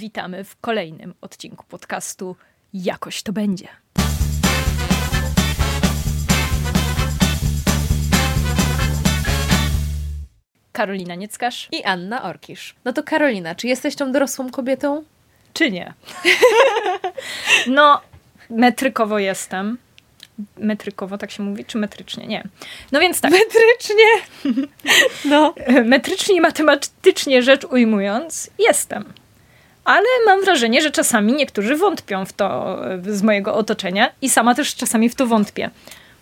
Witamy w kolejnym odcinku podcastu Jakoś to będzie. Karolina Nieckarz. I Anna Orkisz. No to Karolina, czy jesteś tą dorosłą kobietą? Czy nie? no, metrykowo jestem. Metrykowo tak się mówi, czy metrycznie? Nie. No więc tak. Metrycznie! No. Metrycznie i matematycznie rzecz ujmując, jestem. Ale mam wrażenie, że czasami niektórzy wątpią w to z mojego otoczenia i sama też czasami w to wątpię.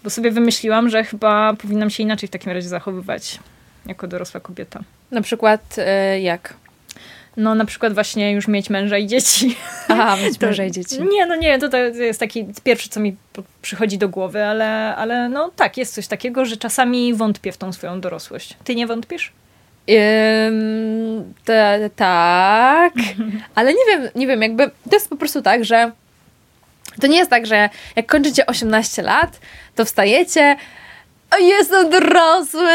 Bo sobie wymyśliłam, że chyba powinnam się inaczej w takim razie zachowywać jako dorosła kobieta. Na przykład y, jak? No na przykład właśnie już mieć męża i dzieci. Aha, mieć męża i dzieci. Nie, no nie, to, to jest taki pierwszy, co mi przychodzi do głowy, ale, ale no tak, jest coś takiego, że czasami wątpię w tą swoją dorosłość. Ty nie wątpisz? Ym, te, tak, ale nie wiem, nie wiem, jakby to jest po prostu tak, że to nie jest tak, że jak kończycie 18 lat, to wstajecie, a jestem dorosły.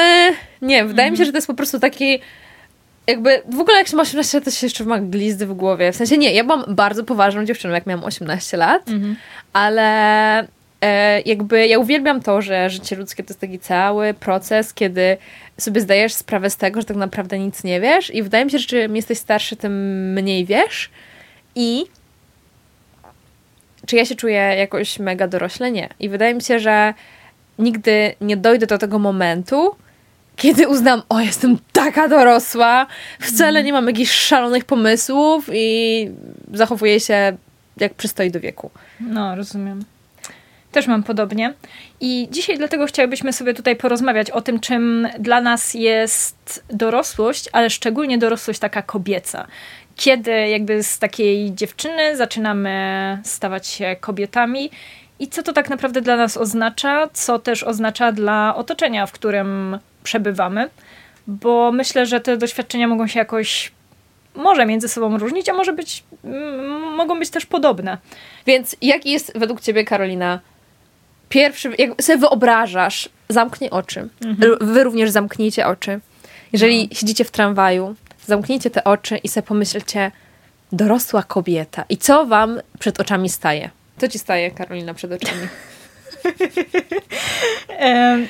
Nie, wydaje mi się, że to jest po prostu taki jakby w ogóle jak się ma 18 lat, to się jeszcze ma glizdy w głowie. W sensie nie, ja byłam bardzo poważną dziewczyną, jak miałam 18 lat, Mhm. ale jakby ja uwielbiam to, że życie ludzkie to jest taki cały proces, kiedy sobie zdajesz sprawę z tego, że tak naprawdę nic nie wiesz i wydaje mi się, że czym jesteś starszy, tym mniej wiesz i czy ja się czuję jakoś mega dorośle? Nie. I wydaje mi się, że nigdy nie dojdę do tego momentu, kiedy uznam, o, jestem taka dorosła, wcale nie mam jakichś szalonych pomysłów i zachowuję się jak przystoi do wieku. No, rozumiem. Też mam podobnie. I dzisiaj dlatego chciałybyśmy sobie tutaj porozmawiać o tym, czym dla nas jest dorosłość, ale szczególnie dorosłość taka kobieca. Kiedy jakby z takiej dziewczyny zaczynamy stawać się kobietami i co to tak naprawdę dla nas oznacza, co też oznacza dla otoczenia, w którym przebywamy, bo myślę, że te doświadczenia mogą się jakoś może między sobą różnić, a może być, mogą być też podobne. Więc jaki jest według ciebie, Karolina, pierwszy, jak sobie wyobrażasz, zamknij oczy. L- Wy również zamknijcie oczy. Jeżeli siedzicie w tramwaju, zamknijcie te oczy i sobie pomyślcie, dorosła kobieta. I co wam przed oczami staje? Co ci staje, Karolina, przed oczami?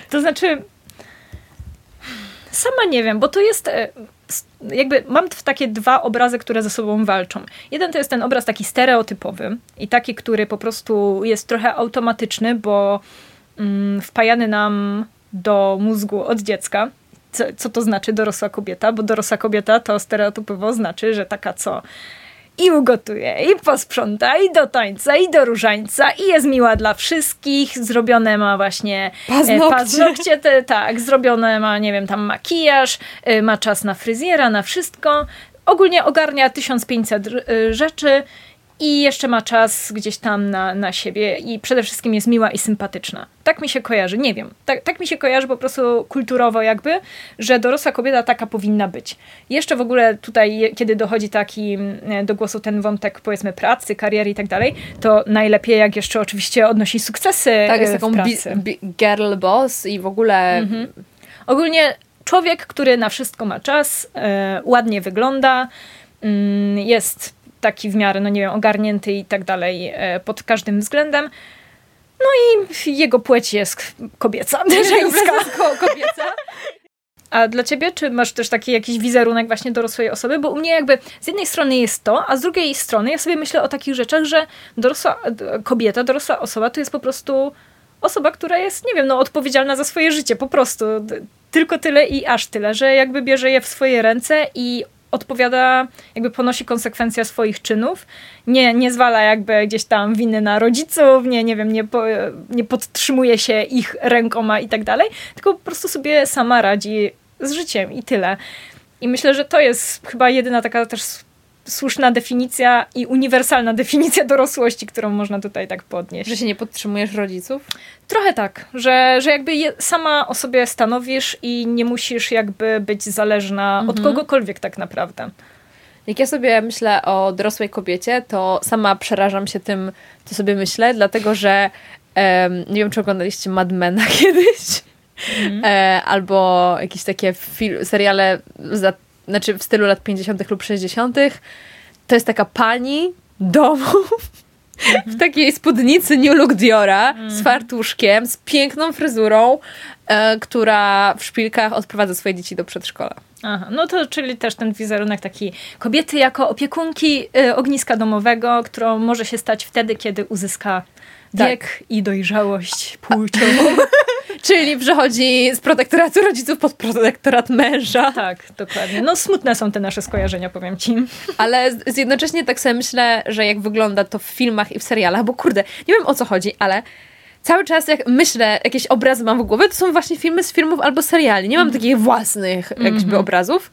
To znaczy, sama nie wiem, bo to jest e, jakby mam takie dwa obrazy, które ze sobą walczą. Jeden to jest ten obraz taki stereotypowy i taki, który po prostu jest trochę automatyczny, bo mm, wpajany nam do mózgu od dziecka. Co, co to znaczy dorosła kobieta? Bo dorosła kobieta to stereotypowo znaczy, że taka co i ugotuje, i posprząta, i do tańca, i do różańca, i jest miła dla wszystkich. Zrobione ma właśnie e, Paznokcie. paznokcie te, tak, zrobione ma, nie wiem, tam makijaż, e, ma czas na fryzjera, na wszystko. Ogólnie ogarnia 1500 r- e, rzeczy i jeszcze ma czas gdzieś tam na, na siebie i przede wszystkim jest miła i sympatyczna. Tak mi się kojarzy, nie wiem. Tak, tak mi się kojarzy po prostu kulturowo jakby, że dorosła kobieta taka powinna być. Jeszcze w ogóle tutaj, kiedy dochodzi taki mm, do głosu ten wątek powiedzmy pracy, kariery i tak dalej, to najlepiej jak jeszcze oczywiście odnosi sukcesy Tak, jest e, taką bi- pracy. bi- girl boss i w ogóle Ogólnie człowiek, który na wszystko ma czas, e, ładnie wygląda, mm, jest taki w miarę, no nie wiem, ogarnięty i tak dalej e, pod każdym względem. No i jego płeć jest kobieca, żeńska. Ko- kobieca. A dla ciebie, czy masz też taki jakiś wizerunek właśnie dorosłej osoby? Bo u mnie jakby z jednej strony jest to, a z drugiej strony ja sobie myślę o takich rzeczach, że dorosła kobieta, dorosła osoba to jest po prostu osoba, która jest, nie wiem, no odpowiedzialna za swoje życie, po prostu. Tylko tyle i aż tyle, że jakby bierze je w swoje ręce i odpowiada, jakby ponosi konsekwencje swoich czynów, nie, nie zwala jakby gdzieś tam winy na rodziców, nie, nie wiem, nie, po, nie podtrzymuje się ich rękoma i tak dalej, tylko po prostu sobie sama radzi z życiem i tyle. I myślę, że to jest chyba jedyna taka też słuszna definicja i uniwersalna definicja dorosłości, którą można tutaj tak podnieść. Że się nie podtrzymujesz rodziców? Trochę tak, że, że jakby je, sama o sobie stanowisz i nie musisz jakby być zależna od kogokolwiek tak naprawdę. Jak ja sobie myślę o dorosłej kobiecie, to sama przerażam się tym, co sobie myślę, dlatego że em, nie wiem, czy oglądaliście Mad Mena kiedyś, e, albo jakieś takie seriale, za, znaczy w stylu lat 50. lub 60., to jest taka pani domu w takiej spódnicy New Look Diora z fartuszkiem, z piękną fryzurą, e, która w szpilkach odprowadza swoje dzieci do przedszkola. Aha, no to czyli też ten wizerunek taki kobiety jako opiekunki y, ogniska domowego, którą może się stać wtedy, kiedy uzyska Tak. wiek i dojrzałość płciową. Czyli przechodzi z protektoratu rodziców pod protektorat męża. tak, dokładnie. No smutne są te nasze skojarzenia, powiem ci. Ale z- jednocześnie tak sobie myślę, że jak wygląda to w filmach i w serialach, bo kurde, nie wiem o co chodzi, ale cały czas jak myślę, jakieś obrazy mam w głowie, to są właśnie filmy z filmów albo seriali. Nie mam takich własnych jakby obrazów.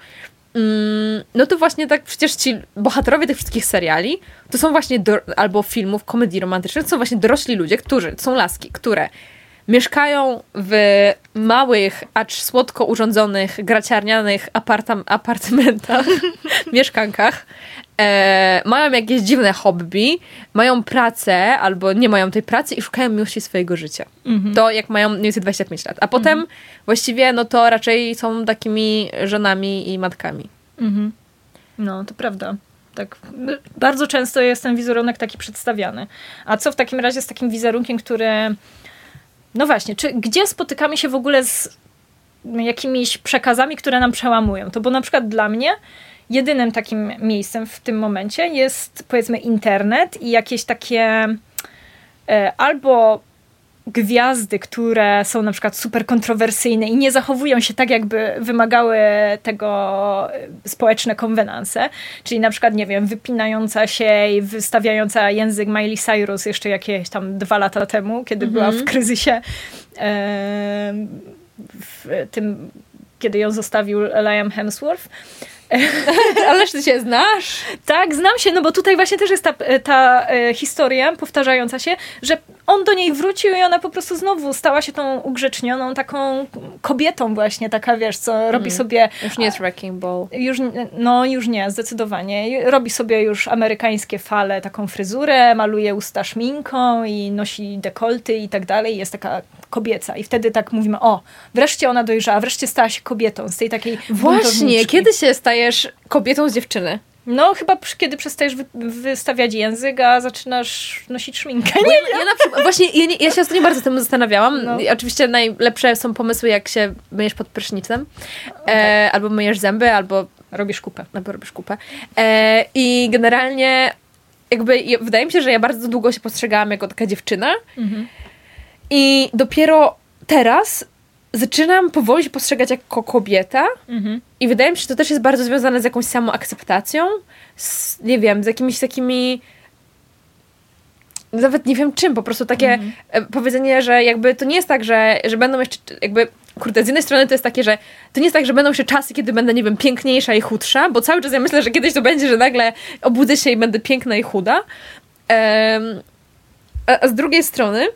Mm, no to właśnie tak przecież ci bohaterowie tych wszystkich seriali to są właśnie do, albo filmów, komedii romantycznych, to są właśnie dorośli ludzie, którzy, to są laski, które mieszkają w małych, acz słodko urządzonych, graciarnianych apartam, apartamentach, mieszkankach, e, mają jakieś dziwne hobby, mają pracę albo nie mają tej pracy i szukają miłości swojego życia. To jak mają mniej więcej 25 lat. A potem właściwie no to raczej są takimi żonami i matkami. Mhm. No, to prawda. Tak, bardzo często jest ten wizerunek taki przedstawiany. A co w takim razie z takim wizerunkiem, który. No właśnie, czy gdzie spotykamy się w ogóle z jakimiś przekazami, które nam przełamują? To bo na przykład dla mnie jedynym takim miejscem w tym momencie jest powiedzmy internet i jakieś takie e, albo gwiazdy, które są na przykład super kontrowersyjne i nie zachowują się tak, jakby wymagały tego e, społeczne konwenanse, czyli na przykład, nie wiem, wypinająca się i wystawiająca język Miley Cyrus jeszcze jakieś tam dwa lata temu, kiedy była w kryzysie e, w tym, kiedy ją zostawił Liam Hemsworth. Ależ ty się znasz? Tak, znam się, no bo tutaj właśnie też jest ta, ta e, historia powtarzająca się, że on do niej wrócił i ona po prostu znowu stała się tą ugrzecznioną taką kobietą właśnie, taka wiesz, co robi sobie... Już nie jest Wrecking Ball. Już, no już nie, zdecydowanie. Robi sobie już amerykańskie fale, taką fryzurę, maluje usta szminką i nosi dekolty i tak dalej. Jest taka kobieca. I wtedy tak mówimy, o, wreszcie ona dojrzała, wreszcie stała się kobietą z tej takiej Właśnie, kiedy się stajesz kobietą z dziewczyny? No, chyba kiedy przestajesz wy, wystawiać język, a zaczynasz nosić szminkę. Bo ja, ja na przykład, właśnie ja, nie, ja się ostatnio bardzo tym zastanawiałam. No. Oczywiście najlepsze są pomysły, jak się myjesz pod prysznicem, e, albo myjesz zęby, albo, Robisz kupę. albo robisz kupę. E, I generalnie jakby ja, wydaje mi się, że ja bardzo długo się postrzegałam jako taka dziewczyna i dopiero teraz zaczynam powoli się postrzegać jako kobieta Mhm. i wydaje mi się, że to też jest bardzo związane z jakąś samoakceptacją, z, nie wiem, z jakimiś takimi nawet nie wiem czym, po prostu takie e, powiedzenie, że jakby to nie jest tak, że, że będą jeszcze jakby kurde, z jednej strony to jest takie, że to nie jest tak, że będą się czasy, kiedy będę, nie wiem, piękniejsza i chudsza, bo cały czas ja myślę, że kiedyś to będzie, że nagle obudzę się i będę piękna i chuda. Em, a, a z drugiej strony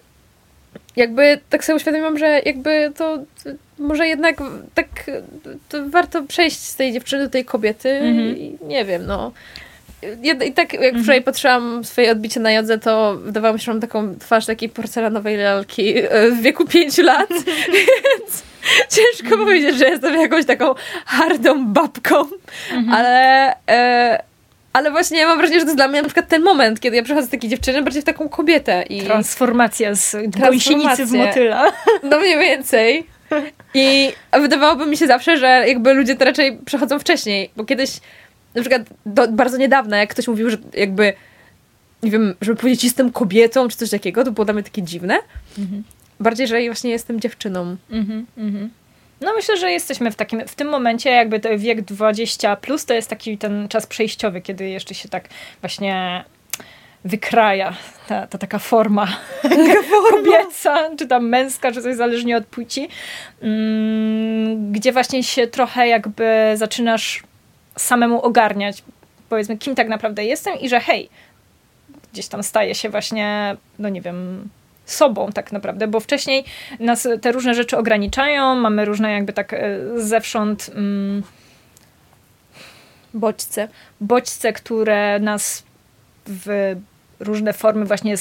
jakby tak sobie uświadomiłam, że jakby to, może jednak tak to warto przejść z tej dziewczyny do tej kobiety Mhm. i nie wiem, no. I tak jak wczoraj patrzyłam swoje odbicie na jodze, to wydawało mi się, że mam taką twarz takiej porcelanowej lalki e, w wieku pięciu lat, więc ciężko powiedzieć, że jestem jakąś taką hardą babką, ale... E, ale właśnie ja mam wrażenie, że to jest dla mnie na przykład ten moment, kiedy ja przechodzę z takiej dziewczyny bardziej w taką kobietę. I... Transformacja z gąsienicy w motyla. No mniej więcej. I wydawałoby mi się zawsze, że jakby ludzie to raczej przechodzą wcześniej, bo kiedyś, na przykład do, bardzo niedawno, jak ktoś mówił, że jakby, nie wiem, żeby powiedzieć jestem kobietą, czy coś takiego, to było dla mnie takie dziwne. Bardziej, że właśnie jestem dziewczyną. Mhm, mhm. No myślę, że jesteśmy w takim, w tym momencie jakby to wiek 20 plus to jest taki ten czas przejściowy, kiedy jeszcze się tak właśnie wykraja ta, ta taka forma, kobieca, czy tam męska, czy coś zależnie od płci, mm, gdzie właśnie się trochę jakby zaczynasz samemu ogarniać, powiedzmy, kim tak naprawdę jestem i że hej, gdzieś tam staje się właśnie, no nie wiem, sobą tak naprawdę, bo wcześniej nas te różne rzeczy ograniczają, mamy różne jakby tak e, zewsząd mm, Bodźce. bodźce, które nas w różne formy właśnie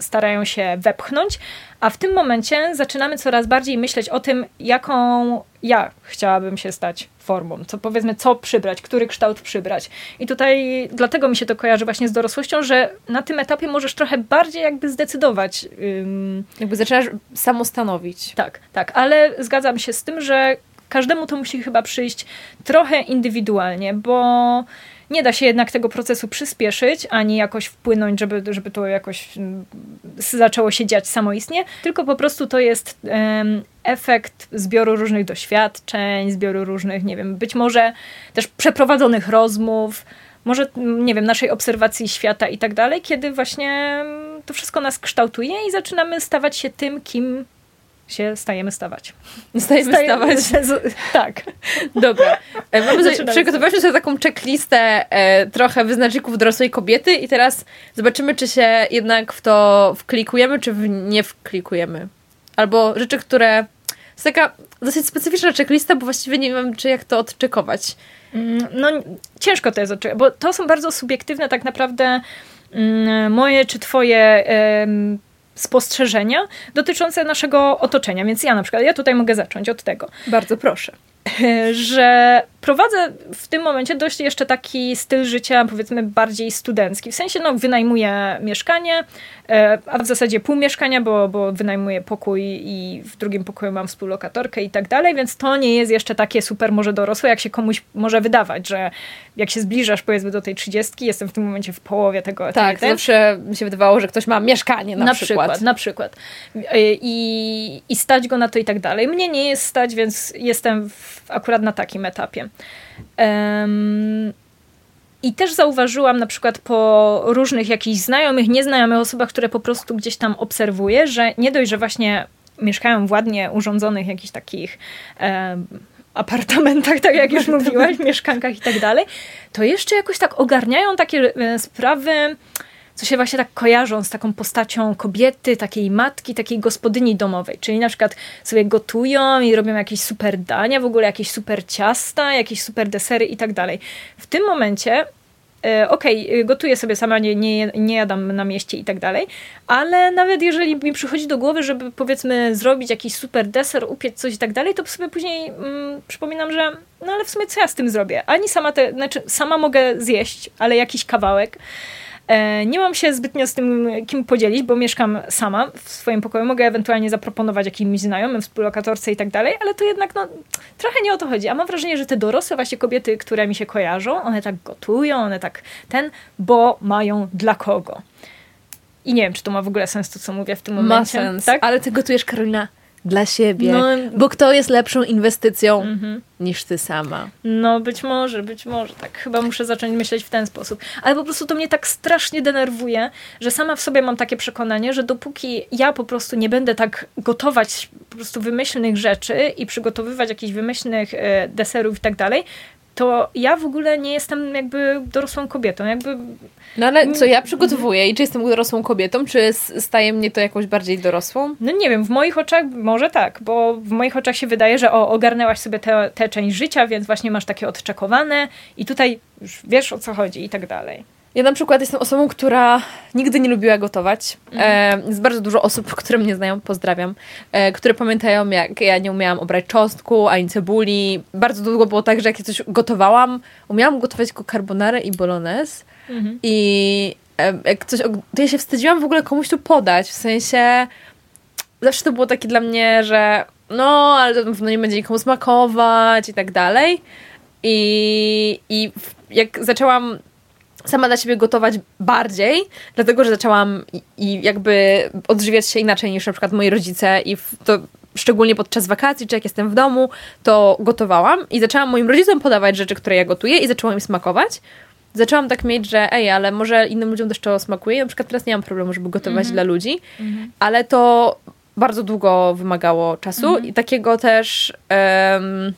starają się wepchnąć, a w tym momencie zaczynamy coraz bardziej myśleć o tym, jaką ja chciałabym się stać formą, co powiedzmy, co przybrać, który kształt przybrać. I tutaj dlatego mi się to kojarzy właśnie z dorosłością, że na tym etapie możesz trochę bardziej jakby zdecydować. Ym... Jakby zaczynasz samostanowić. Tak, tak, ale zgadzam się z tym, że każdemu to musi chyba przyjść trochę indywidualnie, bo nie da się jednak tego procesu przyspieszyć, ani jakoś wpłynąć, żeby, żeby to jakoś mm, zaczęło się dziać samoistnie, tylko po prostu to jest um, efekt zbioru różnych doświadczeń, zbioru różnych, nie wiem, być może też przeprowadzonych rozmów, może, nie wiem, naszej obserwacji świata i tak dalej, kiedy właśnie mm, to wszystko nas kształtuje i zaczynamy stawać się tym, kim się stajemy stawać. Stajemy, stajemy stawać. tak. Dobra. E, mamy przygotowaliśmy sobie taką checklistę e, trochę wyznaczników dorosłej kobiety i teraz zobaczymy, czy się jednak w to wklikujemy, czy w nie wklikujemy. Albo rzeczy, które... To jest taka dosyć specyficzna checklista, bo właściwie nie wiem, czy jak to odczekować. Mm, no, ciężko to jest odczekować, bo to są bardzo subiektywne tak naprawdę mm, moje czy twoje spostrzeżenia dotyczące naszego otoczenia. Więc ja na przykład, ja tutaj mogę zacząć od tego. Bardzo proszę. Że prowadzę w tym momencie dość jeszcze taki styl życia, powiedzmy, bardziej studencki. W sensie, no, wynajmuję mieszkanie, e, a w zasadzie pół mieszkania, bo, bo wynajmuję pokój i w drugim pokoju mam współlokatorkę i tak dalej, więc to nie jest jeszcze takie super może dorosłe, jak się komuś może wydawać, że jak się zbliżasz, powiedzmy, do tej trzydziestki, jestem w tym momencie w połowie tego. Tak, ten, zawsze mi się wydawało, że ktoś ma mieszkanie na, na przykład. przykład. Na przykład. E, I, I stać go na to i tak dalej. Mnie nie jest stać, więc jestem w, akurat na takim etapie. Um, i też zauważyłam na przykład po różnych jakichś znajomych, nieznajomych osobach, które po prostu gdzieś tam obserwuję, że nie dość, że właśnie mieszkają w ładnie urządzonych jakichś takich apartamentach, tak jak już mówiłaś, mieszkankach i tak dalej, to jeszcze jakoś tak ogarniają takie e, sprawy co się właśnie tak kojarzą z taką postacią kobiety, takiej matki, takiej gospodyni domowej. Czyli na przykład sobie gotują i robią jakieś super dania, w ogóle jakieś super ciasta, jakieś super desery i tak dalej. W tym momencie e, okej, okay, gotuję sobie sama, nie, nie, nie jadam na mieście i tak dalej, ale nawet jeżeli mi przychodzi do głowy, żeby powiedzmy zrobić jakiś super deser, upiec coś i tak dalej, to sobie później mm, przypominam, że no ale w sumie co ja z tym zrobię? Ani sama te, znaczy sama mogę zjeść, ale jakiś kawałek, nie mam się zbytnio z tym kim podzielić, bo mieszkam sama w swoim pokoju. Mogę ewentualnie zaproponować jakimś znajomym, współlokatorce i tak dalej, ale to jednak no, trochę nie o to chodzi. A mam wrażenie, że te dorosłe właśnie kobiety, które mi się kojarzą, one tak gotują, one tak ten, bo mają dla kogo. I nie wiem, czy to ma w ogóle sens to, co mówię w tym momencie. Ma sens, tak? ale ty gotujesz, Karolina, dla siebie. No, bo kto jest lepszą inwestycją mm-hmm. niż ty sama? No być może, być może. Tak chyba muszę zacząć myśleć w ten sposób. Ale po prostu to mnie tak strasznie denerwuje, że sama w sobie mam takie przekonanie, że dopóki ja po prostu nie będę tak gotować po prostu wymyślnych rzeczy i przygotowywać jakichś wymyślnych e, deserów i tak dalej, to ja w ogóle nie jestem jakby dorosłą kobietą. Jakby... No ale co ja przygotowuję i czy jestem dorosłą kobietą, czy staje mnie to jakąś bardziej dorosłą? No nie wiem, w moich oczach może tak, bo w moich oczach się wydaje, że o, ogarnęłaś sobie tę część życia, więc właśnie masz takie odczekowane i tutaj już wiesz o co chodzi i tak dalej. Ja na przykład jestem osobą, która nigdy nie lubiła gotować. Mhm. E, jest bardzo dużo osób, które mnie znają, pozdrawiam, e, które pamiętają, jak ja nie umiałam obrać czosnku, ani cebuli. Bardzo długo było tak, że jak coś gotowałam, umiałam gotować tylko carbonarę i bolognese mhm. i e, jak coś, to ja się wstydziłam w ogóle komuś tu podać, w sensie zawsze to było takie dla mnie, że no, ale to na pewno nie będzie nikomu smakować i tak dalej. I, i jak zaczęłam sama dla siebie gotować bardziej, dlatego że zaczęłam i, i jakby odżywiać się inaczej niż na przykład moi rodzice i to szczególnie podczas wakacji, czy jak jestem w domu, to gotowałam i zaczęłam moim rodzicom podawać rzeczy, które ja gotuję i zaczęło im smakować. Zaczęłam tak mieć, że ej, ale może innym ludziom też to smakuje. Na przykład teraz nie mam problemu, żeby gotować mm-hmm. dla ludzi, mm-hmm. ale to bardzo długo wymagało czasu mm-hmm. i takiego też um,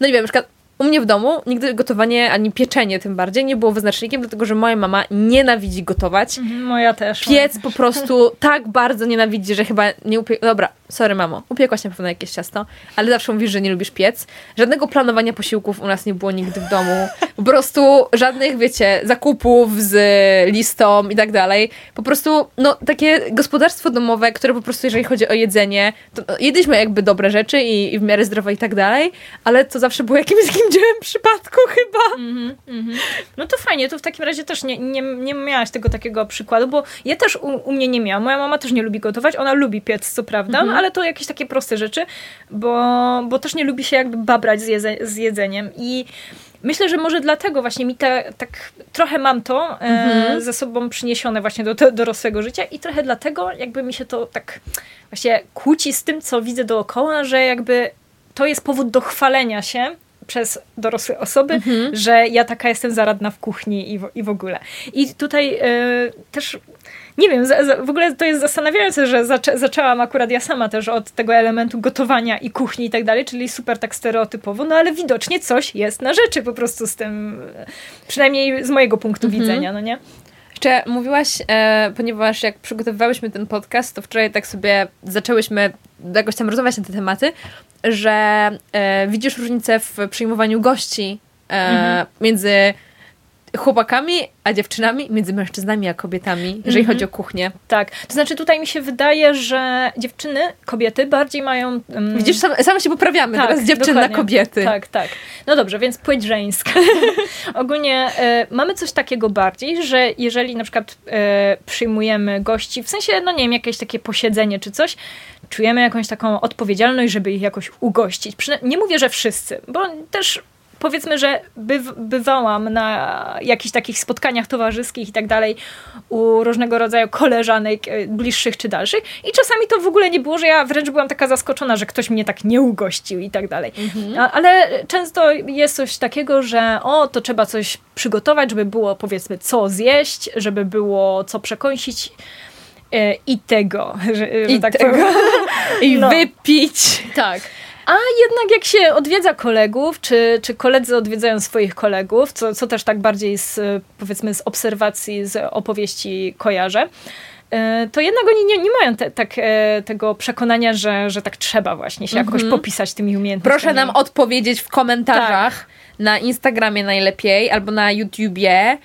no nie wiem, na przykład u mnie w domu nigdy gotowanie, ani pieczenie tym bardziej nie było wyznacznikiem, dlatego że moja mama nienawidzi gotować. Mhm, Moja też. Piec po prostu tak bardzo nienawidzi, że chyba nie upie... Dobra, sorry mamo, upiekłaś na pewno jakieś ciasto, ale zawsze mówisz, że nie lubisz piec. Żadnego planowania posiłków u nas nie było nigdy w domu. Po prostu żadnych, wiecie, zakupów z listą i tak dalej. Po prostu, no, takie gospodarstwo domowe, które po prostu, jeżeli chodzi o jedzenie, to no, jedliśmy jakby dobre rzeczy i, i w miarę zdrowe i tak dalej, ale to zawsze było jakimś takim dziełem przypadku chyba. Mhm, mhm. No to fajnie, to w takim razie też nie, nie, nie miałaś tego takiego przykładu, bo ja też u, u mnie nie miałam. Moja mama też nie lubi gotować, ona lubi piec, co prawda, Mhm. ale to jakieś takie proste rzeczy, bo, bo też nie lubi się jakby babrać z, jedze, z jedzeniem i Myślę, że może dlatego właśnie mi te, tak trochę mam to Mhm. e, ze sobą przyniesione właśnie do, do dorosłego życia i trochę dlatego jakby mi się to tak właśnie kłóci z tym, co widzę dookoła, że jakby to jest powód do chwalenia się przez dorosłe osoby, Mhm. że ja taka jestem zaradna w kuchni i w, i w ogóle. I tutaj e, też nie wiem, za, za, w ogóle to jest zastanawiające, że zaczę, zaczęłam akurat ja sama też od tego elementu gotowania i kuchni i tak dalej, czyli super tak stereotypowo, no ale widocznie coś jest na rzeczy po prostu z tym, przynajmniej z mojego punktu Mhm. widzenia, no nie? Jeszcze mówiłaś, e, ponieważ jak przygotowywałyśmy ten podcast, to wczoraj tak sobie zaczęłyśmy jakoś tam rozmawiać na te tematy, że e, widzisz różnicę w przyjmowaniu gości e, Mhm. między chłopakami a dziewczynami, między mężczyznami a kobietami, jeżeli Mhm. chodzi o kuchnię. Tak. To znaczy tutaj mi się wydaje, że dziewczyny, kobiety bardziej mają... mm, Widzisz, same, się poprawiamy Tak, teraz z dziewczyn na dokładnie. kobiety. Tak, tak. No dobrze, więc płeć żeńska. Ogólnie e, mamy coś takiego bardziej, że jeżeli na przykład e, przyjmujemy gości, w sensie, no nie wiem, jakieś takie posiedzenie czy coś, czujemy jakąś taką odpowiedzialność, żeby ich jakoś ugościć. Przyna- nie mówię, że wszyscy, bo też powiedzmy, że byw- bywałam na jakichś takich spotkaniach towarzyskich i tak dalej u różnego rodzaju koleżanek e, bliższych czy dalszych i czasami to w ogóle nie było, że ja wręcz byłam taka zaskoczona, że ktoś mnie tak nie ugościł i tak dalej. A, ale często jest coś takiego, że o, to trzeba coś przygotować, żeby było powiedzmy co zjeść, żeby było co przekąsić e, i tego, że, że I tak tego. powiem. I No. wypić. Tak. A jednak jak się odwiedza kolegów, czy, czy koledzy odwiedzają swoich kolegów, co, co też tak bardziej z, powiedzmy z obserwacji, z opowieści kojarzę, e, to jednak oni nie, nie mają te, tak, e, tego przekonania, że, że tak trzeba właśnie się jakoś popisać tymi umiejętnościami. Proszę nam odpowiedzieć w komentarzach na Instagramie najlepiej albo na YouTubie,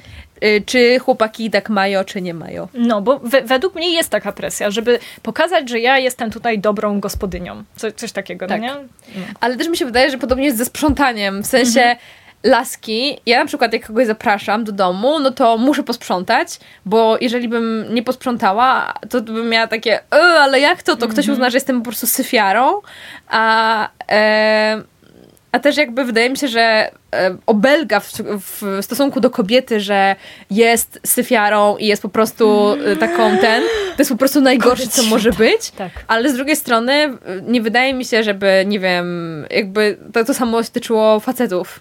czy chłopaki tak mają, czy nie mają. No, bo we, według mnie jest taka presja, żeby pokazać, że ja jestem tutaj dobrą gospodynią. Co, coś takiego, Tak. no nie? Ale też mi się wydaje, że podobnie jest ze sprzątaniem. W sensie laski, ja na przykład jak kogoś zapraszam do domu, no to muszę posprzątać, bo jeżeli bym nie posprzątała, to bym miała takie, e, ale jak to? To ktoś uzna, że jestem po prostu syfiarą, a... E, a też jakby wydaje mi się, że e, obelga w, w stosunku do kobiety, że jest syfiarą i jest po prostu e, taką ten, to jest po prostu najgorsze, co może być. Tak. Ale z drugiej strony y, nie wydaje mi się, żeby, nie wiem, jakby to, to samo tyczyło facetów.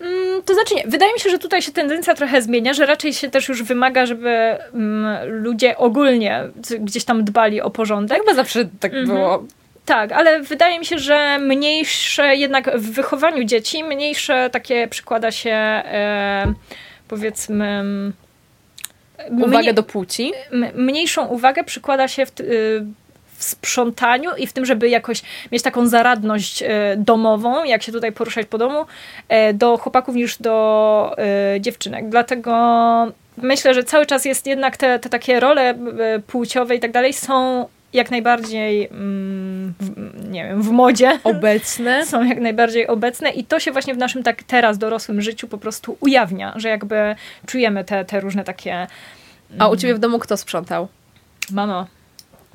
Mm, To znaczy nie, wydaje mi się, że tutaj się tendencja trochę zmienia, że raczej się też już wymaga, żeby mm, ludzie ogólnie gdzieś tam dbali o porządek. Chyba zawsze tak było. Tak, ale wydaje mi się, że mniejsze jednak w wychowaniu dzieci, mniejsze takie przykłada się e, powiedzmy Uwagę do płci. mniejszą uwagę przykłada się w, y, w sprzątaniu i w tym, żeby jakoś mieć taką zaradność y, domową, jak się tutaj poruszać po domu, e, do chłopaków niż do y, dziewczynek. Dlatego myślę, że cały czas jest jednak te, te takie role płciowe i tak dalej są jak najbardziej, mm, w, nie wiem, w modzie. Obecne. Są jak najbardziej obecne i to się właśnie w naszym tak teraz dorosłym życiu po prostu ujawnia, że jakby czujemy te, te różne takie A u ciebie w domu kto sprzątał? mamo,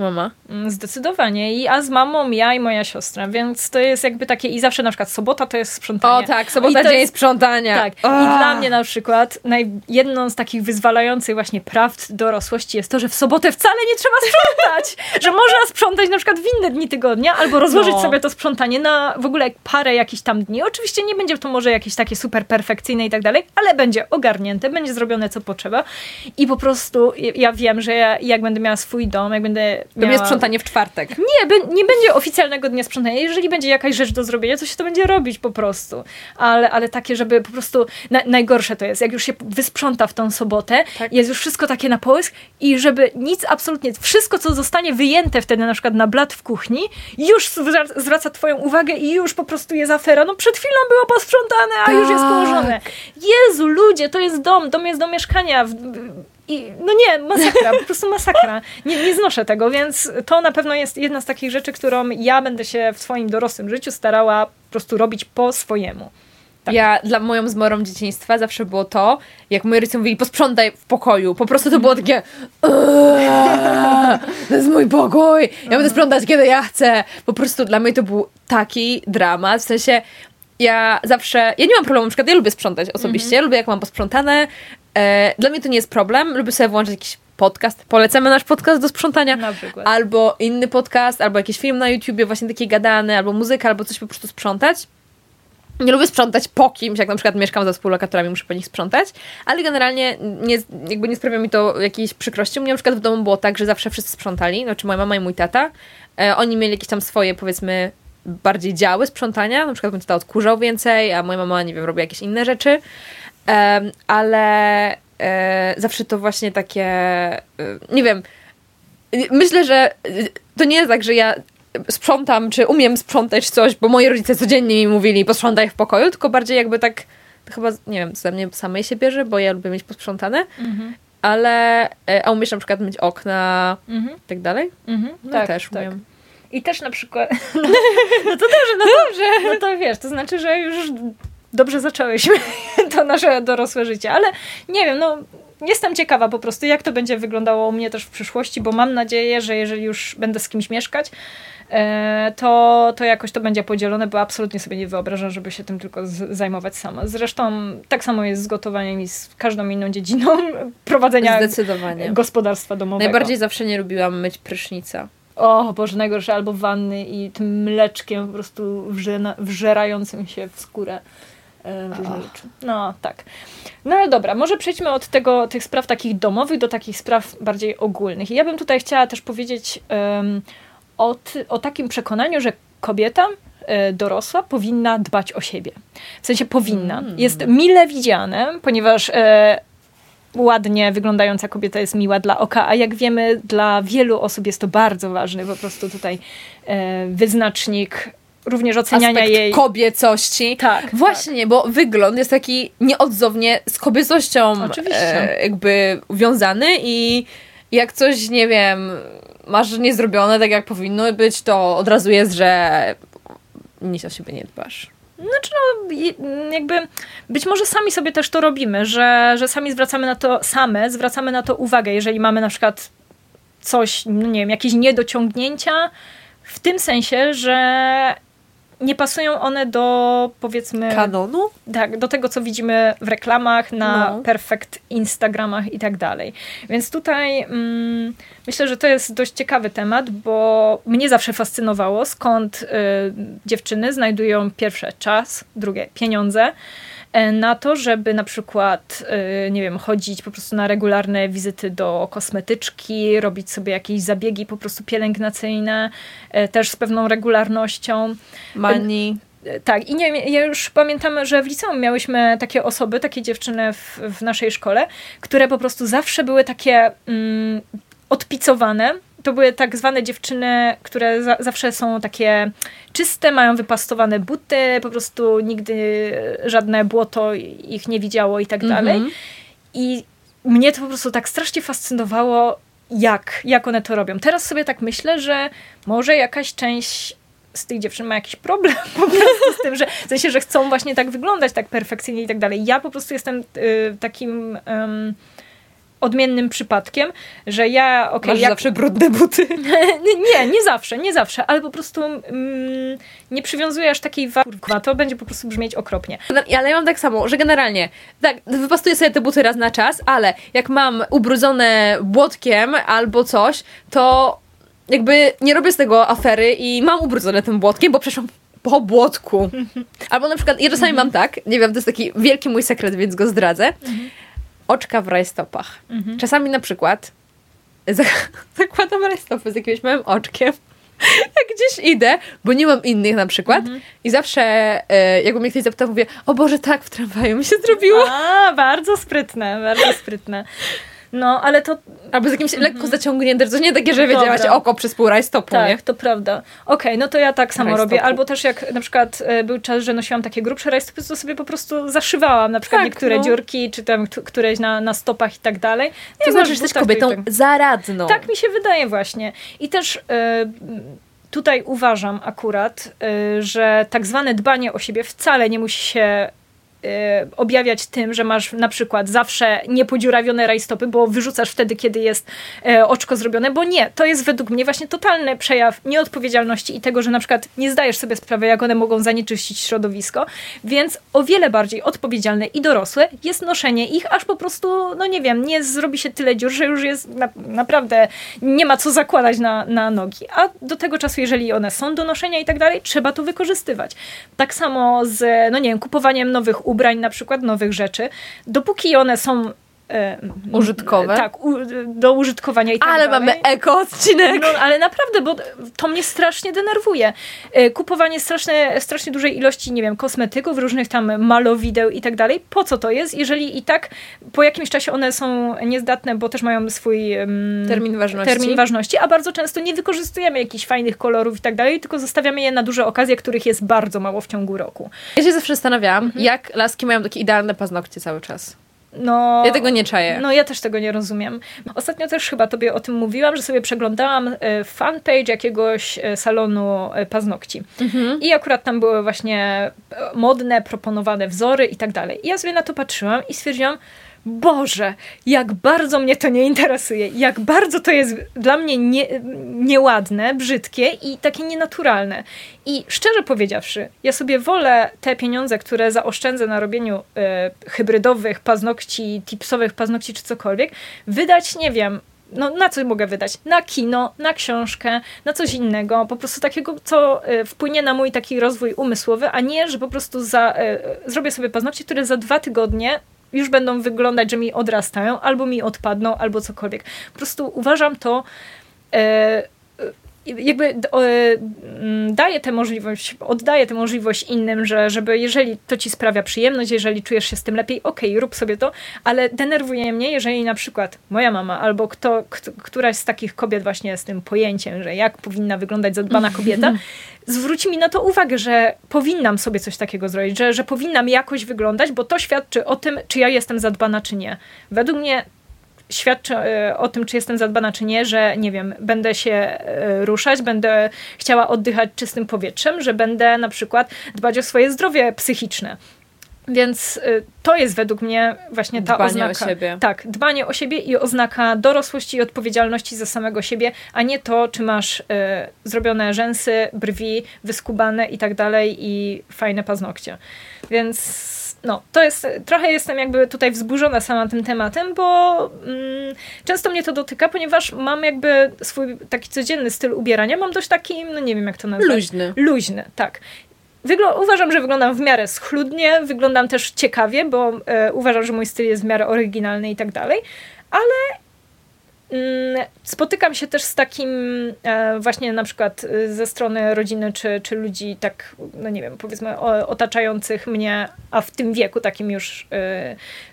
Mama. Mm, Zdecydowanie. I a z mamą ja i moja siostra, więc to jest jakby takie i zawsze na przykład sobota to jest sprzątanie. O tak, sobota I dzień jest- sprzątania. Tak. O. I dla mnie na przykład naj, jedną z takich wyzwalających właśnie prawd dorosłości jest to, że w sobotę wcale nie trzeba sprzątać. że można sprzątać na przykład w inne dni tygodnia albo rozłożyć No. sobie to sprzątanie na w ogóle parę jakichś tam dni. Oczywiście nie będzie to może jakieś takie super perfekcyjne i tak dalej, ale będzie ogarnięte, będzie zrobione co potrzeba i po prostu ja wiem, że ja, jak będę miała swój dom, jak będę będzie miała... sprzątanie w czwartek. Nie, nie będzie oficjalnego dnia sprzątania. Jeżeli będzie jakaś rzecz do zrobienia, to się to będzie robić po prostu. Ale, ale takie, żeby po prostu... Na, najgorsze to jest, jak już się wysprząta w tą sobotę, Tak. jest już wszystko takie na połysk i żeby nic absolutnie... Wszystko, co zostanie wyjęte wtedy na przykład na blat w kuchni, już zwra- zwraca twoją uwagę i już po prostu jest afera. No przed chwilą było posprzątane, a już jest Tak. położone. Jezu, ludzie, to jest dom. Dom jest do mieszkania. I, no nie, masakra, po prostu masakra. Nie, nie znoszę tego, więc to na pewno jest jedna z takich rzeczy, którą ja będę się w swoim dorosłym życiu starała po prostu robić po swojemu. Tak. Ja dla moją zmorą dzieciństwa zawsze było to, jak moi rodzice mówili, posprzątaj w pokoju. Po prostu to było takie "Eee, to jest mój pokój, ja będę sprzątać kiedy ja chcę. Po prostu dla mnie to był taki dramat, w sensie ja zawsze, ja nie mam problemu, na przykład ja lubię sprzątać osobiście, lubię jak mam posprzątane. E, dla mnie to nie jest problem, lubię sobie włączyć jakiś podcast, polecamy nasz podcast do sprzątania. Albo inny podcast, albo jakiś film na YouTubie, właśnie taki gadany, albo muzyka, albo coś po prostu sprzątać. Nie lubię sprzątać po kimś, jak na przykład mieszkam ze współlokatorami, muszę po nich sprzątać, ale generalnie nie, jakby nie sprawia mi to jakiejś przykrości. U mnie na przykład w domu było tak, że zawsze wszyscy sprzątali, znaczy moja mama i mój tata. E, oni mieli jakieś tam swoje, powiedzmy, bardziej działy sprzątania, na przykład mój tata odkurzał więcej, a moja mama, nie wiem, robi jakieś inne rzeczy, Em, ale e, zawsze to właśnie takie, e, nie wiem, myślę, że y, to nie jest tak, że ja sprzątam, czy umiem sprzątać coś, bo moi rodzice codziennie mi mówili posprzątaj w pokoju, tylko bardziej jakby tak, chyba, nie wiem, ze mnie samej się bierze, bo ja lubię mieć posprzątane, Mhm. ale, e, a umiesz na przykład myć okna Mhm. i tak dalej? Mhm. No tak, też tak. umiem. I też na przykład. No, no to dobrze, no dobrze. No to wiesz, to znaczy, że już dobrze zaczęłyśmy to nasze dorosłe życie, ale nie wiem, no. Jestem ciekawa po prostu, jak to będzie wyglądało u mnie też w przyszłości, bo mam nadzieję, że jeżeli już będę z kimś mieszkać, e, to, to jakoś to będzie podzielone, bo absolutnie sobie nie wyobrażam, żeby się tym tylko z, zajmować sama. Zresztą tak samo jest z gotowaniem i z każdą inną dziedziną prowadzenia Zdecydowanie. gospodarstwa domowego. Najbardziej zawsze nie lubiłam myć prysznica. O Boże, najgorsze, albo wanny i tym mleczkiem po prostu wrzena, wżerającym się w skórę. No, tak. No ale dobra, może przejdźmy od tego, tych spraw takich domowych do takich spraw bardziej ogólnych. I ja bym tutaj chciała też powiedzieć em, o, o takim przekonaniu, że kobieta e, dorosła powinna dbać o siebie. W sensie powinna. Mm. Jest mile widziane, ponieważ e, ładnie wyglądająca kobieta jest miła dla oka, a jak wiemy, dla wielu osób jest to bardzo ważny po prostu tutaj e, wyznacznik również oceniania Aspekt jej. kobiecości. Tak, Właśnie, bo wygląd jest taki nieodzownie z kobiecością e, jakby wiązany i jak coś, nie wiem, masz niezrobione tak jak powinno być, to od razu jest, że nic o siebie nie dbasz. Znaczy, no, jakby być może sami sobie też to robimy, że, że sami zwracamy na to, same zwracamy na to uwagę, jeżeli mamy na przykład coś, no nie wiem, jakieś niedociągnięcia, w tym sensie, że nie pasują one do powiedzmy Kanonu? tak, do tego, co widzimy w reklamach, na No. perfekt Instagramach i tak dalej. Więc tutaj mm, myślę, że to jest dość ciekawy temat, bo mnie zawsze fascynowało, skąd y, dziewczyny znajdują pierwsze czas, drugie pieniądze na to, żeby na przykład, y, nie wiem, chodzić po prostu na regularne wizyty do kosmetyczki, robić sobie jakieś zabiegi po prostu pielęgnacyjne, e, też z pewną regularnością. Mani. Tak, i nie, ja już pamiętam, że w liceum miałyśmy takie osoby, takie dziewczyny w, w naszej szkole, które po prostu zawsze były takie mm, odpicowane. To były tak zwane dziewczyny, które za, zawsze są takie czyste, mają wypastowane buty, po prostu nigdy żadne błoto ich nie widziało i tak dalej. Mhm. I mnie to po prostu tak strasznie fascynowało, jak, jak one to robią. Teraz sobie tak myślę, że może jakaś część z tych dziewczyn ma jakiś problem po prostu z tym, że w sensie, że chcą właśnie tak wyglądać, tak perfekcyjnie i tak dalej. Ja po prostu jestem y, takim ym, odmiennym przypadkiem, że ja, okej, Masz jak, zawsze brudne buty. nie, nie zawsze, nie zawsze, ale po prostu mm, nie przywiązuję aż takiej wagi, to będzie po prostu brzmieć okropnie. No, Ale ja mam tak samo, że generalnie tak, wypastuję sobie te buty raz na czas, ale jak mam ubrudzone błotkiem albo coś, to jakby nie robię z tego afery i mam ubrudzone tym błotkiem, bo przeszłam po błotku. Albo na przykład, ja czasami mam tak, nie wiem, to jest taki wielki mój sekret, więc go zdradzę. Oczka w rajstopach. Czasami na przykład zakładam rajstopy z jakimś małym oczkiem jak gdzieś idę, bo nie mam innych na przykład mhm. i zawsze e, jakby mnie ktoś zapytał, mówię, o Boże, tak, w tramwaju mi się zrobiło. A, bardzo sprytne, bardzo sprytne. No, ale to... Albo z jakimś lekko mhm. zaciągniętym, to nie takie, że wiedziałaś oko przez pół rajstopu, tak, nie? to prawda. Okej, okay, no to ja tak samo rajstopu. robię. Albo też jak na przykład e, był czas, że nosiłam takie grubsze rajstopy, to sobie po prostu zaszywałam na przykład tak, niektóre no. dziurki, czy tam któreś na, na stopach i tak dalej. To ja znaczy, że jesteś kobietą tak. zaradną. Tak mi się wydaje właśnie. I też... Yy, tutaj uważam akurat, y, że tak zwane dbanie o siebie wcale nie musi się objawiać tym, że masz na przykład zawsze niepodziurawione rajstopy, bo wyrzucasz wtedy, kiedy jest e, oczko zrobione, bo nie, to jest według mnie właśnie totalny przejaw nieodpowiedzialności i tego, że na przykład nie zdajesz sobie sprawy, jak one mogą zanieczyścić środowisko, więc o wiele bardziej odpowiedzialne i dorosłe jest noszenie ich, aż po prostu, no nie wiem, nie zrobi się tyle dziur, że już jest na, naprawdę, nie ma co zakładać na, na nogi, a do tego czasu, jeżeli one są do noszenia i tak dalej, trzeba to wykorzystywać. Tak samo z, no nie wiem, kupowaniem nowych ubrań, na przykład nowych rzeczy, dopóki one są Użytkowe? Tak, u, do użytkowania i tak Ale dalej. mamy eko-odcinek. No, ale naprawdę, bo to mnie strasznie denerwuje. E, kupowanie straszne, strasznie dużej ilości, nie wiem, kosmetyków, różnych tam malowideł i tak dalej. Po co to jest, jeżeli i tak po jakimś czasie one są niezdatne, bo też mają swój termin, ważności. termin ważności, a bardzo często nie wykorzystujemy jakichś fajnych kolorów i tak dalej, tylko zostawiamy je na duże okazje, których jest bardzo mało w ciągu roku. Ja się zawsze zastanawiałam, mhm. jak laski mają takie idealne paznokcie cały czas. No, ja tego nie czaję. No ja też tego nie rozumiem. Ostatnio też chyba tobie o tym mówiłam, że sobie przeglądałam e, fanpage jakiegoś e, salonu e, paznokci. Mhm. I akurat tam były właśnie modne, proponowane wzory i tak dalej. I ja sobie na to patrzyłam i stwierdziłam, Boże, jak bardzo mnie to nie interesuje, jak bardzo to jest dla mnie nie, nieładne, brzydkie i takie nienaturalne. I szczerze powiedziawszy, ja sobie wolę te pieniądze, które zaoszczędzę na robieniu y, hybrydowych paznokci, tipsowych paznokci czy cokolwiek, wydać, nie wiem, no, na co mogę wydać? Na kino, na książkę, na coś innego, po prostu takiego, co y, wpłynie na mój taki rozwój umysłowy, a nie, że po prostu za, y, zrobię sobie paznokcie, które za dwa tygodnie już będą wyglądać, że mi odrastają, albo mi odpadną, albo cokolwiek. Po prostu uważam to. E, jakby e, daje tę możliwość, oddaje tę możliwość innym, że żeby jeżeli to ci sprawia przyjemność, jeżeli czujesz się z tym lepiej, okej, okay, rób sobie to, ale denerwuje mnie, jeżeli na przykład moja mama albo kto, kto, któraś z takich kobiet właśnie z tym pojęciem, że jak powinna wyglądać zadbana kobieta, zwróci mi na to uwagę, że powinnam sobie coś takiego zrobić, że, że powinnam jakoś wyglądać, bo to świadczy o tym, czy ja jestem zadbana, czy nie. Według mnie świadczy e, o tym, czy jestem zadbana, czy nie, że nie wiem, będę się e, ruszać, będę chciała oddychać czystym powietrzem, że będę na przykład dbać o swoje zdrowie psychiczne. Więc y, to jest według mnie właśnie ta dbanie oznaka. o siebie. Tak, dbanie o siebie i oznaka dorosłości i odpowiedzialności za samego siebie, a nie to, czy masz y, zrobione rzęsy, brwi, wyskubane i tak dalej i fajne paznokcie. Więc no, to jest, trochę jestem jakby tutaj wzburzona sama tym tematem, bo mm, często mnie to dotyka, ponieważ mam jakby swój taki codzienny styl ubierania, mam dość taki, no nie wiem jak to nazwać. Luźny. Luźny, tak. Wygl- uważam, że wyglądam w miarę schludnie, wyglądam też ciekawie, bo e, uważam, że mój styl jest w miarę oryginalny i tak dalej, ale spotykam się też z takim e, właśnie na przykład y, ze strony rodziny czy, czy ludzi tak, no nie wiem, powiedzmy otaczających mnie, a w tym wieku takim już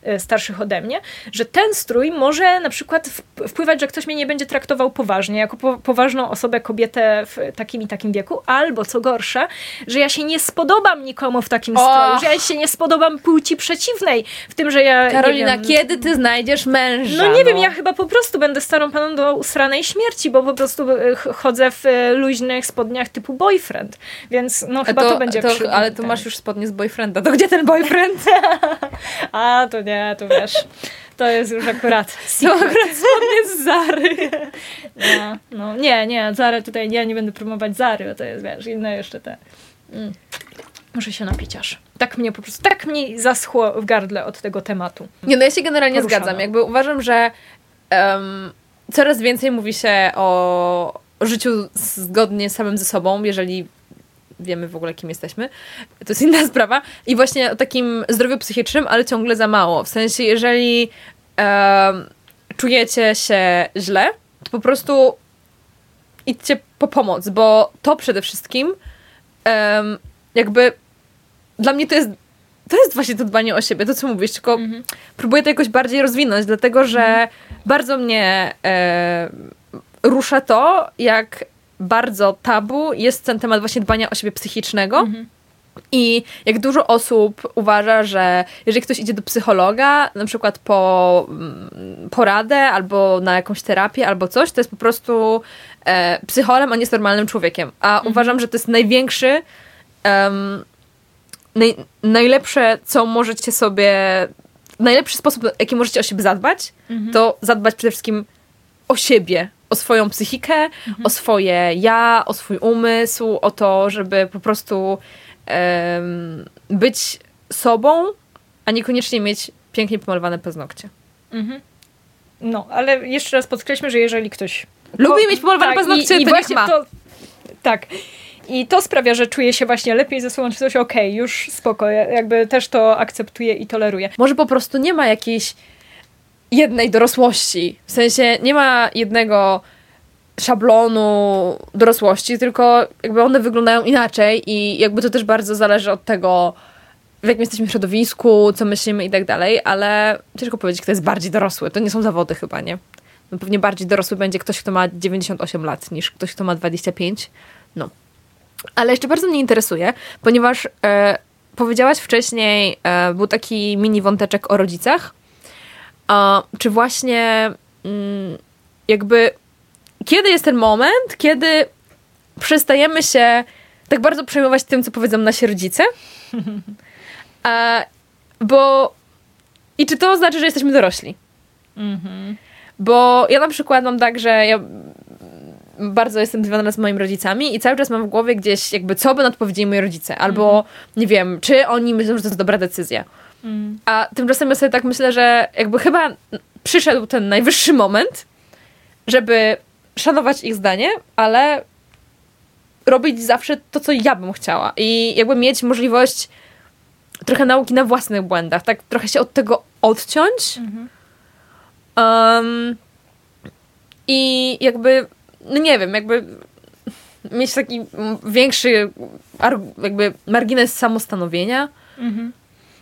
y, starszych ode mnie, że ten strój może na przykład wpływać, że ktoś mnie nie będzie traktował poważnie, jako po, poważną osobę, kobietę w takim i takim wieku, albo co gorsze, że ja się nie spodobam nikomu w takim oh. stroju, że ja się nie spodobam płci przeciwnej, w tym, że ja... Karolina, wiem, kiedy ty znajdziesz męża? No nie no. wiem, ja chyba po prostu będę starą paną do usranej śmierci, bo po prostu e, chodzę w e, luźnych spodniach typu boyfriend, więc no chyba to, to będzie to, Ale tu masz już spodnie z boyfrienda, to gdzie ten boyfriend? A, to nie, to wiesz... To jest już akurat. To akurat spodnie z Zary. No, no, nie, nie, Zary tutaj ja nie będę promować Zary, bo to jest, wiesz, inne jeszcze te. Mm. Muszę się napić aż. Tak mnie po prostu, tak mnie zaschło w gardle od tego tematu. Nie, no ja się generalnie Poruszano. zgadzam. Jakby uważam, że um, coraz więcej mówi się o, życiu zgodnie samym ze sobą, jeżeli wiemy w ogóle, kim jesteśmy. To jest inna sprawa. I właśnie o takim zdrowiu psychicznym, ale ciągle za mało. W sensie, jeżeli um, czujecie się źle, to po prostu idźcie po pomoc, bo to przede wszystkim em, jakby dla mnie to jest to jest właśnie to dbanie o siebie, to co mówisz, tylko Mhm. próbuję to jakoś bardziej rozwinąć, dlatego że bardzo mnie e, rusza to, jak bardzo tabu jest ten temat właśnie dbania o siebie psychicznego. Mhm. I jak dużo osób uważa, że jeżeli ktoś idzie do psychologa, na przykład po mm, poradę, albo na jakąś terapię, albo coś, to jest po prostu e, psycholem, a nie jest normalnym człowiekiem. A uważam, że to jest największy, em, naj, najlepsze, co możecie sobie, najlepszy sposób, jaki możecie o siebie zadbać, Mhm. to zadbać przede wszystkim o siebie, o swoją psychikę, o swoje ja, o swój umysł, o to, żeby po prostu em, być sobą, a niekoniecznie mieć pięknie pomalowane paznokcie. Mhm. No, ale jeszcze raz podkreślmy, że jeżeli ktoś Lubi mieć pomalowane tak, paznokcie, i, i to niech właśnie ma. To, tak. I to sprawia, że czuje się właśnie lepiej ze sobą, czy coś okej, już spoko, ja- jakby też to akceptuję i toleruję. Może po prostu nie ma jakiejś jednej dorosłości. W sensie nie ma jednego szablonu dorosłości, tylko jakby one wyglądają inaczej i jakby to też bardzo zależy od tego, w jakim jesteśmy środowisku, co myślimy i tak dalej, ale ciężko powiedzieć, kto jest bardziej dorosły. To nie są zawody chyba, nie? No pewnie bardziej dorosły będzie ktoś, kto ma 98 lat, niż ktoś, kto ma 25. No. Ale jeszcze bardzo mnie interesuje, ponieważ e, powiedziałaś wcześniej, e, był taki mini wąteczek o rodzicach. A, czy właśnie mm, jakby kiedy jest ten moment, kiedy przestajemy się tak bardzo przejmować tym, co powiedzą nasi rodzice? A, bo i czy to znaczy, że jesteśmy dorośli? Mhm. Bo ja na przykład mam tak, że ja bardzo jestem związana z moimi rodzicami i cały czas mam w głowie gdzieś jakby co by odpowiedzieli moi rodzice. Albo nie wiem, czy oni myślą, że to jest dobra decyzja. Mm. A tymczasem ja sobie tak myślę, że jakby chyba przyszedł ten najwyższy moment, żeby szanować ich zdanie, ale robić zawsze to, co ja bym chciała. I jakby mieć możliwość trochę nauki na własnych błędach, tak trochę się od tego odciąć. Mhm. Um, I jakby, no nie wiem, jakby mieć taki większy jakby margines samostanowienia. Mhm.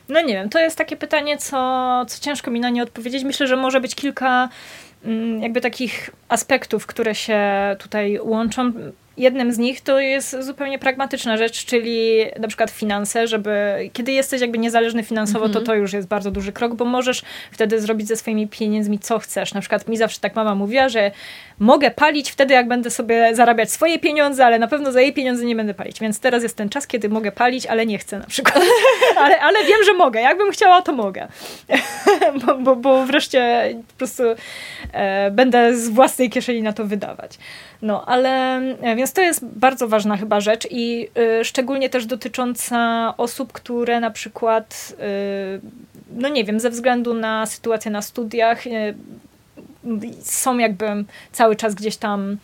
No nie wiem, to jest takie pytanie, co, co ciężko mi na nie odpowiedzieć. Myślę, że może być kilka mm, jakby takich aspektów, które się tutaj łączą. Jednym z nich to jest zupełnie pragmatyczna rzecz, czyli na przykład finanse, żeby kiedy jesteś jakby niezależny finansowo, to to już jest bardzo duży krok, bo możesz wtedy zrobić ze swoimi pieniędzmi co chcesz. Na przykład mi zawsze tak mama mówiła, że mogę palić wtedy, jak będę sobie zarabiać swoje pieniądze, ale na pewno za jej pieniądze nie będę palić. Więc teraz jest ten czas, kiedy mogę palić, ale nie chcę na przykład. ale, ale wiem, że mogę. Jakbym chciała, to mogę. bo, bo, bo wreszcie po prostu e, będę z własnej kieszeni na to wydawać. No, ale e, więc to jest bardzo ważna chyba rzecz i e, szczególnie też dotycząca osób, które na przykład, e, no nie wiem, ze względu na sytuację na studiach, e, są jakby cały czas gdzieś tam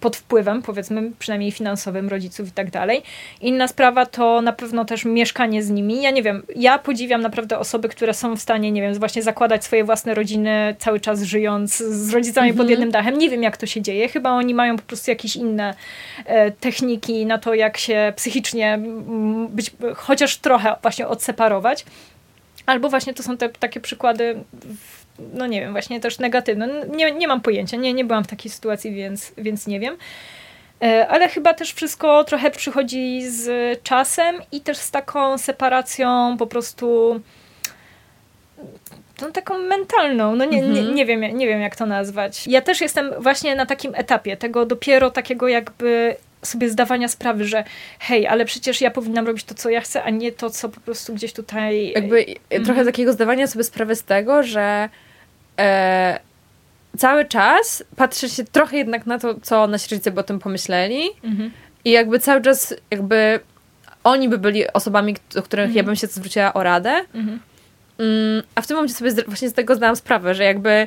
pod wpływem, powiedzmy, przynajmniej finansowym rodziców i tak dalej. Inna sprawa to na pewno też mieszkanie z nimi. Ja nie wiem, ja podziwiam naprawdę osoby, które są w stanie, nie wiem, właśnie zakładać swoje własne rodziny, cały czas żyjąc z rodzicami pod jednym dachem. Nie wiem, jak to się dzieje. Chyba oni mają po prostu jakieś inne e, techniki na to, jak się psychicznie mm, być, chociaż trochę właśnie odseparować. Albo właśnie to są te takie przykłady, no nie wiem, właśnie też negatywne. Nie, nie mam pojęcia, nie, nie byłam w takiej sytuacji, więc, więc nie wiem. E, Ale chyba też wszystko trochę przychodzi z czasem i też z taką separacją po prostu no, taką mentalną, no nie, nie, nie, wiem, nie wiem jak to nazwać. Ja też jestem właśnie na takim etapie tego dopiero takiego jakby sobie zdawania sprawy, że hej, ale przecież ja powinnam robić to, co ja chcę, a nie to, co po prostu gdzieś tutaj... Jakby trochę takiego zdawania sobie sprawy z tego, że e, cały czas patrzy się trochę jednak na to, co nasi rodzice by o tym pomyśleli Mhm. i jakby cały czas jakby oni by byli osobami, do których ja bym się zwróciła o radę, Mhm. Mm, a w tym momencie sobie zda- właśnie z tego zdałam sprawę, że jakby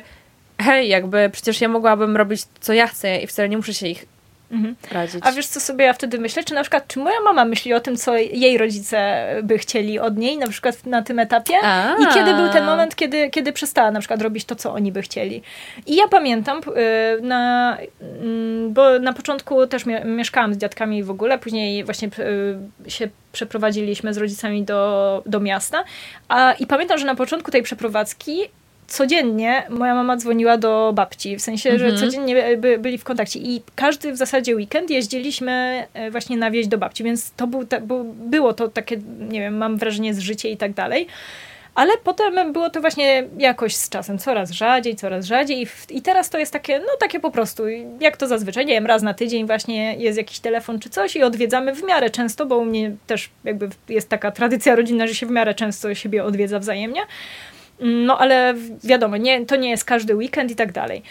hej, jakby przecież ja mogłabym robić co ja chcę i wcale nie muszę się ich mhm. radzić. A wiesz, co sobie ja wtedy myślę? Czy na przykład, czy moja mama myśli o tym, co jej rodzice by chcieli od niej, na przykład na tym etapie? A. I kiedy był ten moment, kiedy, kiedy przestała na przykład robić to, co oni by chcieli? I ja pamiętam, y, na, mm, bo na początku też mieszkałam z dziadkami w ogóle, później właśnie y, się przeprowadziliśmy z rodzicami do, do miasta. A, I pamiętam, że na początku tej przeprowadzki codziennie moja mama dzwoniła do babci, w sensie, mhm. że codziennie by, byli w kontakcie i każdy w zasadzie weekend jeździliśmy e, właśnie na wieś do babci, więc to był, bo było to takie, nie wiem, mam wrażenie z życia i tak dalej. Ale potem było to właśnie jakoś z czasem coraz rzadziej, coraz rzadziej i teraz to jest takie, no takie po prostu, jak to zazwyczaj, nie wiem, raz na tydzień właśnie jest jakiś telefon czy coś i odwiedzamy w miarę często, bo u mnie też jakby jest taka tradycja rodzinna, że się w miarę często siebie odwiedza wzajemnie. No ale wiadomo, nie, to nie jest każdy weekend i tak dalej.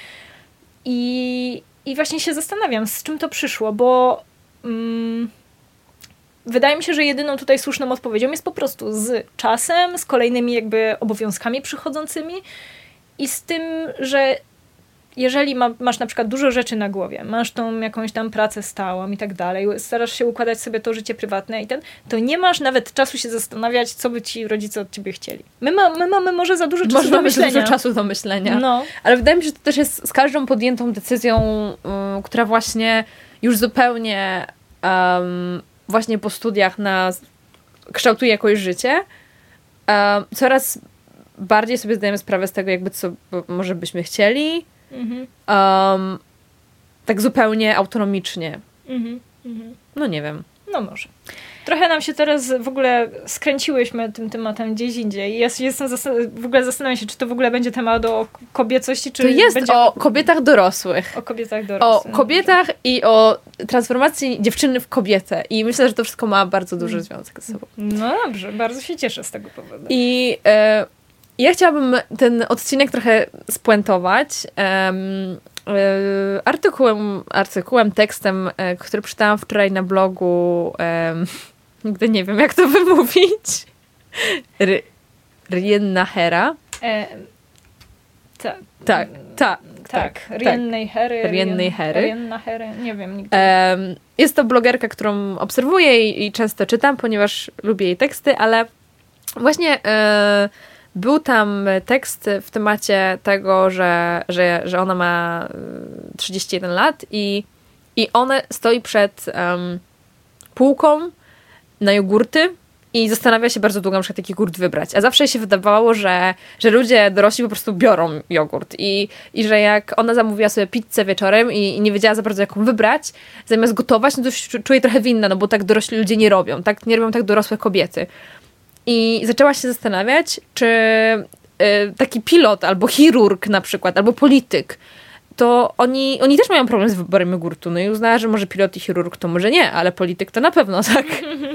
I, i właśnie się zastanawiam, z czym to przyszło, bo mm, wydaje mi się, że jedyną tutaj słuszną odpowiedzią jest po prostu z czasem, z kolejnymi jakby obowiązkami przychodzącymi i z tym, że jeżeli ma, masz na przykład dużo rzeczy na głowie, masz tą jakąś tam pracę stałą i tak dalej, starasz się układać sobie to życie prywatne i ten, to nie masz nawet czasu się zastanawiać, co by ci rodzice od ciebie chcieli. My, ma, my mamy może za dużo czasu może do myślenia. dużo czasu do myślenia. No. Ale wydaje mi się, że to też jest z każdą podjętą decyzją, um, która właśnie już zupełnie um, właśnie po studiach na kształtuje jakoś życie, um, coraz bardziej sobie zdajemy sprawę z tego, jakby co może byśmy chcieli, Mhm. Um, tak zupełnie autonomicznie. Mhm. Mhm. No nie wiem. No może. Trochę nam się teraz w ogóle skręciłyśmy tym tematem gdzieś indziej. Ja jestem w ogóle zastanawiam się, czy to w ogóle będzie temat o kobiecości, czy To jest będzie... o kobietach dorosłych. O kobietach dorosłych. O kobietach i o transformacji dziewczyny w kobietę. I myślę, że to wszystko ma bardzo duży mm. związek ze sobą. No dobrze, bardzo się cieszę z tego powodu. I e, ja chciałabym ten odcinek trochę spuentować um, artykułem, artykułem, tekstem, e, który przeczytałam wczoraj na blogu. Um, nigdy nie wiem, jak to wymówić. Rienna Hera. E, tak. Tak, tak. Tak, Riennej Hery. Riennej Hery. Rienna Hery, nie wiem nigdy. jest to blogerka, którą obserwuję i, i, często czytam, ponieważ lubię jej teksty, ale właśnie e, był tam tekst w temacie tego, że, że, że ona ma 31 y, lat i, i ona stoi przed um, półką na jogurty i zastanawia się bardzo długo, na przykład jaki jogurt wybrać. A zawsze się wydawało, że, że ludzie dorośli po prostu biorą jogurt i, i że jak ona zamówiła sobie pizzę wieczorem i, i nie wiedziała za bardzo jaką wybrać, zamiast gotować, no to się czuje trochę winna, no bo tak dorośli ludzie nie robią, tak nie robią tak dorosłe kobiety. I zaczęła się zastanawiać, czy y, taki pilot albo chirurg na przykład, albo polityk, to oni, oni też mają problem z wyborem jogurtu. No i uznała, że może pilot i chirurg to może nie, ale polityk to na pewno, tak?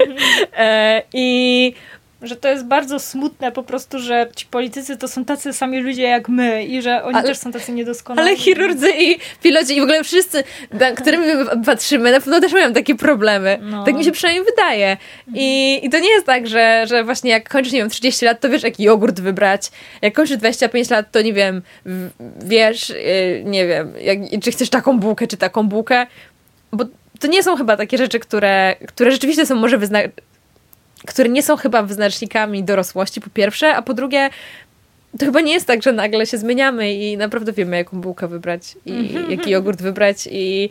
e, I że to jest bardzo smutne po prostu, że ci politycy to są tacy sami ludzie jak my i że oni ale, też są tacy niedoskonali. Ale chirurdzy i piloci i w ogóle wszyscy, na którymi my patrzymy, na pewno też mają takie problemy. No. Tak mi się przynajmniej wydaje. I, I to nie jest tak, że, że właśnie jak kończysz, nie wiem, 30 lat, to wiesz, jaki jogurt wybrać. Jak kończysz 25 lat, to nie wiem, wiesz, y, nie wiem, jak, czy chcesz taką bułkę, czy taką bułkę. Bo to nie są chyba takie rzeczy, które, które rzeczywiście są może wyznaczone które nie są chyba wyznacznikami dorosłości, po pierwsze, a po drugie, to chyba nie jest tak, że nagle się zmieniamy i naprawdę wiemy, jaką bułkę wybrać i mhm. jaki jogurt wybrać i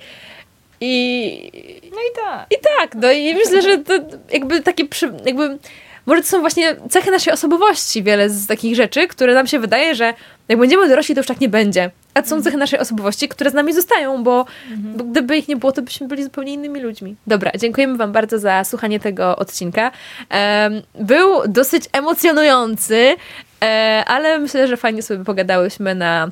i... No i tak. I tak, no i myślę, że to jakby takie, jakby może to są właśnie cechy naszej osobowości, wiele z takich rzeczy, które nam się wydaje, że jak będziemy dorośli, to już tak nie będzie. A to są cechy naszej osobowości, które z nami zostają, bo, mhm. bo gdyby ich nie było, to byśmy byli zupełnie innymi ludźmi. Dobra, dziękujemy Wam bardzo za słuchanie tego odcinka. Był dosyć emocjonujący, e, ale myślę, że fajnie sobie pogadałyśmy na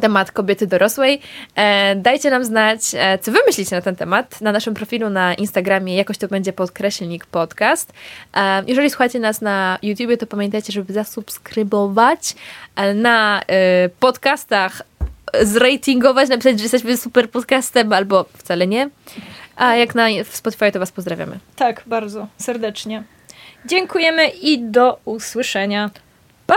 temat kobiety dorosłej. E, dajcie nam znać, e, co wy myślicie na ten temat na naszym profilu na Instagramie, jakoś to będzie podkreślnik podcast. E, jeżeli słuchacie nas na YouTubie, to pamiętajcie, żeby zasubskrybować na podcastach, zratingować, napisać, że jesteśmy super podcastem, albo wcale nie. A jak na Spotify, to was pozdrawiamy. Tak, bardzo serdecznie. Dziękujemy i do usłyszenia. Pa!